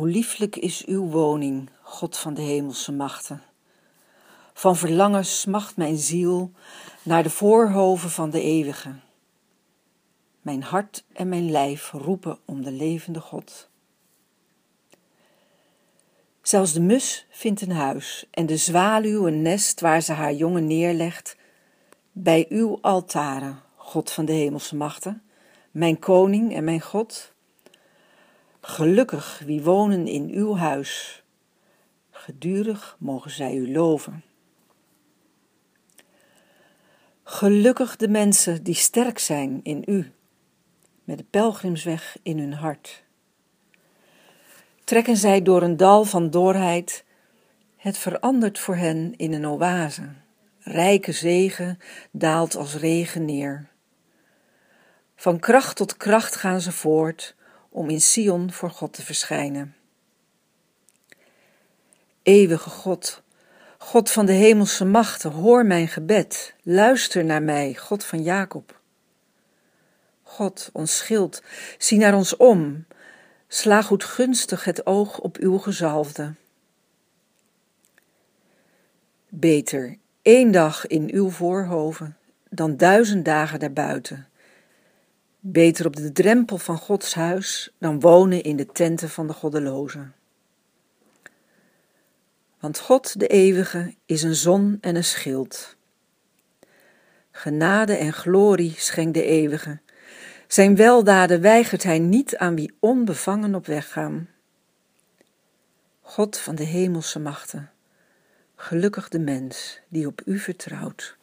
Hoe lieflijk is uw woning, God van de hemelse machten. Van verlangen smacht mijn ziel naar de voorhoven van de eeuwige. Mijn hart en mijn lijf roepen om de levende God. Zelfs de mus vindt een huis en de zwaluw een nest waar ze haar jongen neerlegt. Bij uw altaren, God van de hemelse machten, mijn koning en mijn God. Gelukkig wie wonen in uw huis. Gedurig mogen zij u loven. Gelukkig de mensen die sterk zijn in u, met de pelgrimsweg in hun hart. Trekken zij door een dal van doorheid, het verandert voor hen in een oase. Rijke zegen daalt als regen neer. Van kracht tot kracht gaan ze voort om in Sion voor God te verschijnen. Eeuwige God, God van de hemelse machten, hoor mijn gebed, luister naar mij, God van Jacob. God, ons schild, zie naar ons om, sla goed gunstig het oog op uw gezalfde. Beter één dag in uw voorhoven dan duizend dagen daarbuiten. Beter op de drempel van Gods huis dan wonen in de tenten van de goddelozen. Want God de Eeuwige is een zon en een schild. Genade en glorie schenkt de Eeuwige. Zijn weldaden weigert hij niet aan wie onbevangen op weg gaan. God van de hemelse machten, gelukkig de mens die op u vertrouwt.